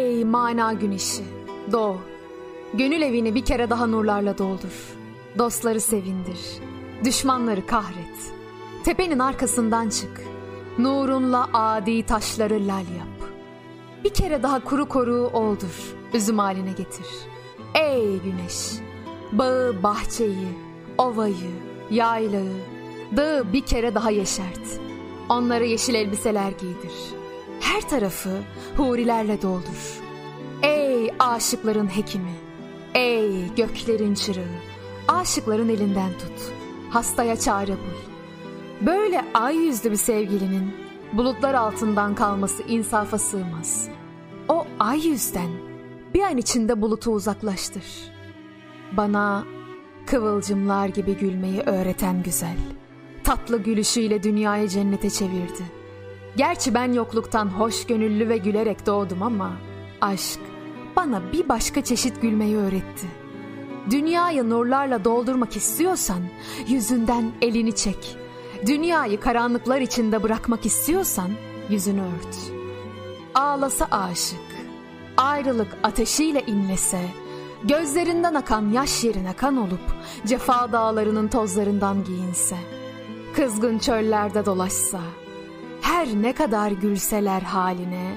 Ey mana güneşi, doğ. Gönül evini bir kere daha nurlarla doldur. Dostları sevindir, düşmanları kahret. Tepenin arkasından çık. Nurunla adi taşları lal yap. Bir kere daha kuru koru oldur, üzüm haline getir. Ey güneş, bağı, bahçeyi, ovayı, yaylağı, dağı bir kere daha yeşert. Onlara yeşil elbiseler giydir. Her tarafı hurilerle doldur. Ey aşıkların hekimi, ey göklerin çırağı, aşıkların elinden tut. Hastaya çare bul. Böyle ay yüzlü bir sevgilinin bulutlar altından kalması insafa sığmaz. O ay yüzden bir an içinde bulutu uzaklaştır. Bana kıvılcımlar gibi gülmeyi öğreten güzel. Tatlı gülüşüyle dünyayı cennete çevirdi. Gerçi ben yokluktan hoş gönüllü ve gülerek doğdum ama aşk bana bir başka çeşit gülmeyi öğretti. Dünyayı nurlarla doldurmak istiyorsan yüzünden elini çek. Dünyayı karanlıklar içinde bırakmak istiyorsan yüzünü ört. Ağlasa aşık, ayrılık ateşiyle inlese, gözlerinden akan yaş yerine kan olup cefa dağlarının tozlarından giyinse, kızgın çöllerde dolaşsa, her ne kadar gülseler haline,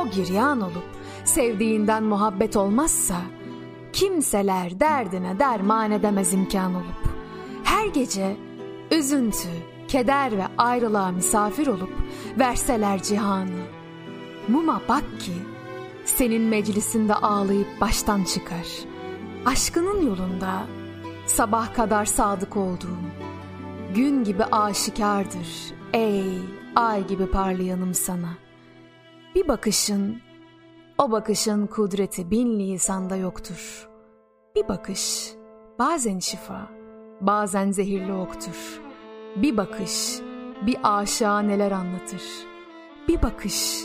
o giryan olup sevdiğinden muhabbet olmazsa, kimseler derdine derman edemez imkan olup, her gece üzüntü, keder ve ayrılığa misafir olup verseler cihanı. Muma bak ki senin meclisinde ağlayıp baştan çıkar. Aşkının yolunda sabah kadar sadık olduğum gün gibi aşikardır ey ay gibi parlayanım sana. Bir bakışın, o bakışın kudreti bin lisanda yoktur. Bir bakış bazen şifa, bazen zehirli oktur. Bir bakış bir aşığa neler anlatır. Bir bakış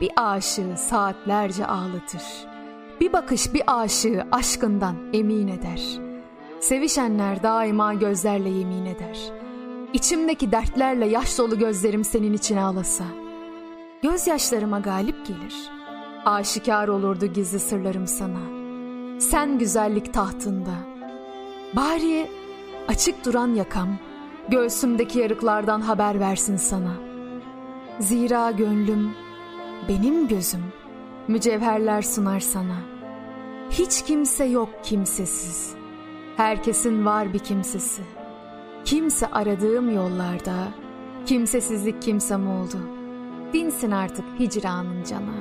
bir aşığı saatlerce ağlatır. Bir bakış bir aşığı aşkından emin eder. Sevişenler daima gözlerle yemin eder. İçimdeki dertlerle yaş dolu gözlerim senin için ağlasa. Gözyaşlarıma galip gelir. Aşikar olurdu gizli sırlarım sana. Sen güzellik tahtında. Bari açık duran yakam, göğsümdeki yarıklardan haber versin sana. Zira gönlüm benim gözüm mücevherler sunar sana. Hiç kimse yok kimsesiz. Herkesin var bir kimsesi. Kimse aradığım yollarda, kimsesizlik kimsem oldu. Dinsin artık hicranın cana.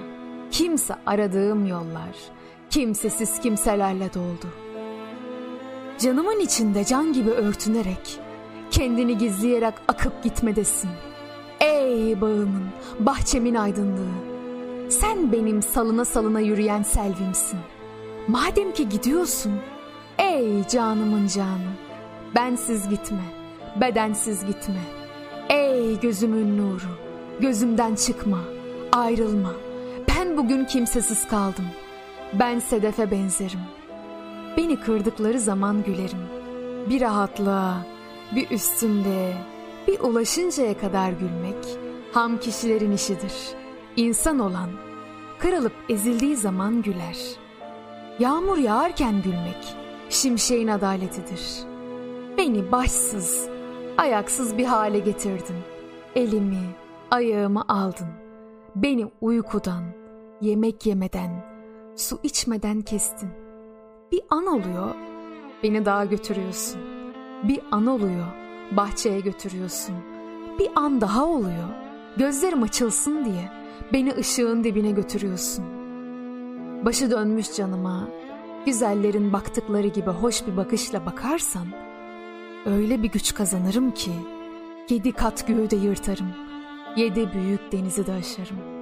Kimse aradığım yollar, kimsesiz kimselerle doldu. Canımın içinde can gibi örtünerek, kendini gizleyerek akıp gitmedesin. Ey bağımın, bahçemin aydınlığı, sen benim salına salına yürüyen selvimsin. Madem ki gidiyorsun, ey canımın canı, bensiz gitme, bedensiz gitme. Ey gözümün nuru, gözümden çıkma, ayrılma. Ben bugün kimsesiz kaldım. Ben sedefe benzerim. Beni kırdıkları zaman gülerim. Bir rahatlığa, bir üstünde, bir ulaşıncaya kadar gülmek ham kişilerin işidir.'' İnsan olan kırılıp ezildiği zaman güler. Yağmur yağarken gülmek şimşeğin adaletidir. Beni başsız, ayaksız bir hale getirdin. Elimi, ayağımı aldın. Beni uykudan, yemek yemeden, su içmeden kestin. Bir an oluyor, beni dağa götürüyorsun. Bir an oluyor, bahçeye götürüyorsun. Bir an daha oluyor, gözlerim açılsın diye Beni ışığın dibine götürüyorsun. Başı dönmüş canıma, güzellerin baktıkları gibi hoş bir bakışla bakarsan, öyle bir güç kazanırım ki, yedi kat göğü de yırtarım, yedi büyük denizi de aşarım.''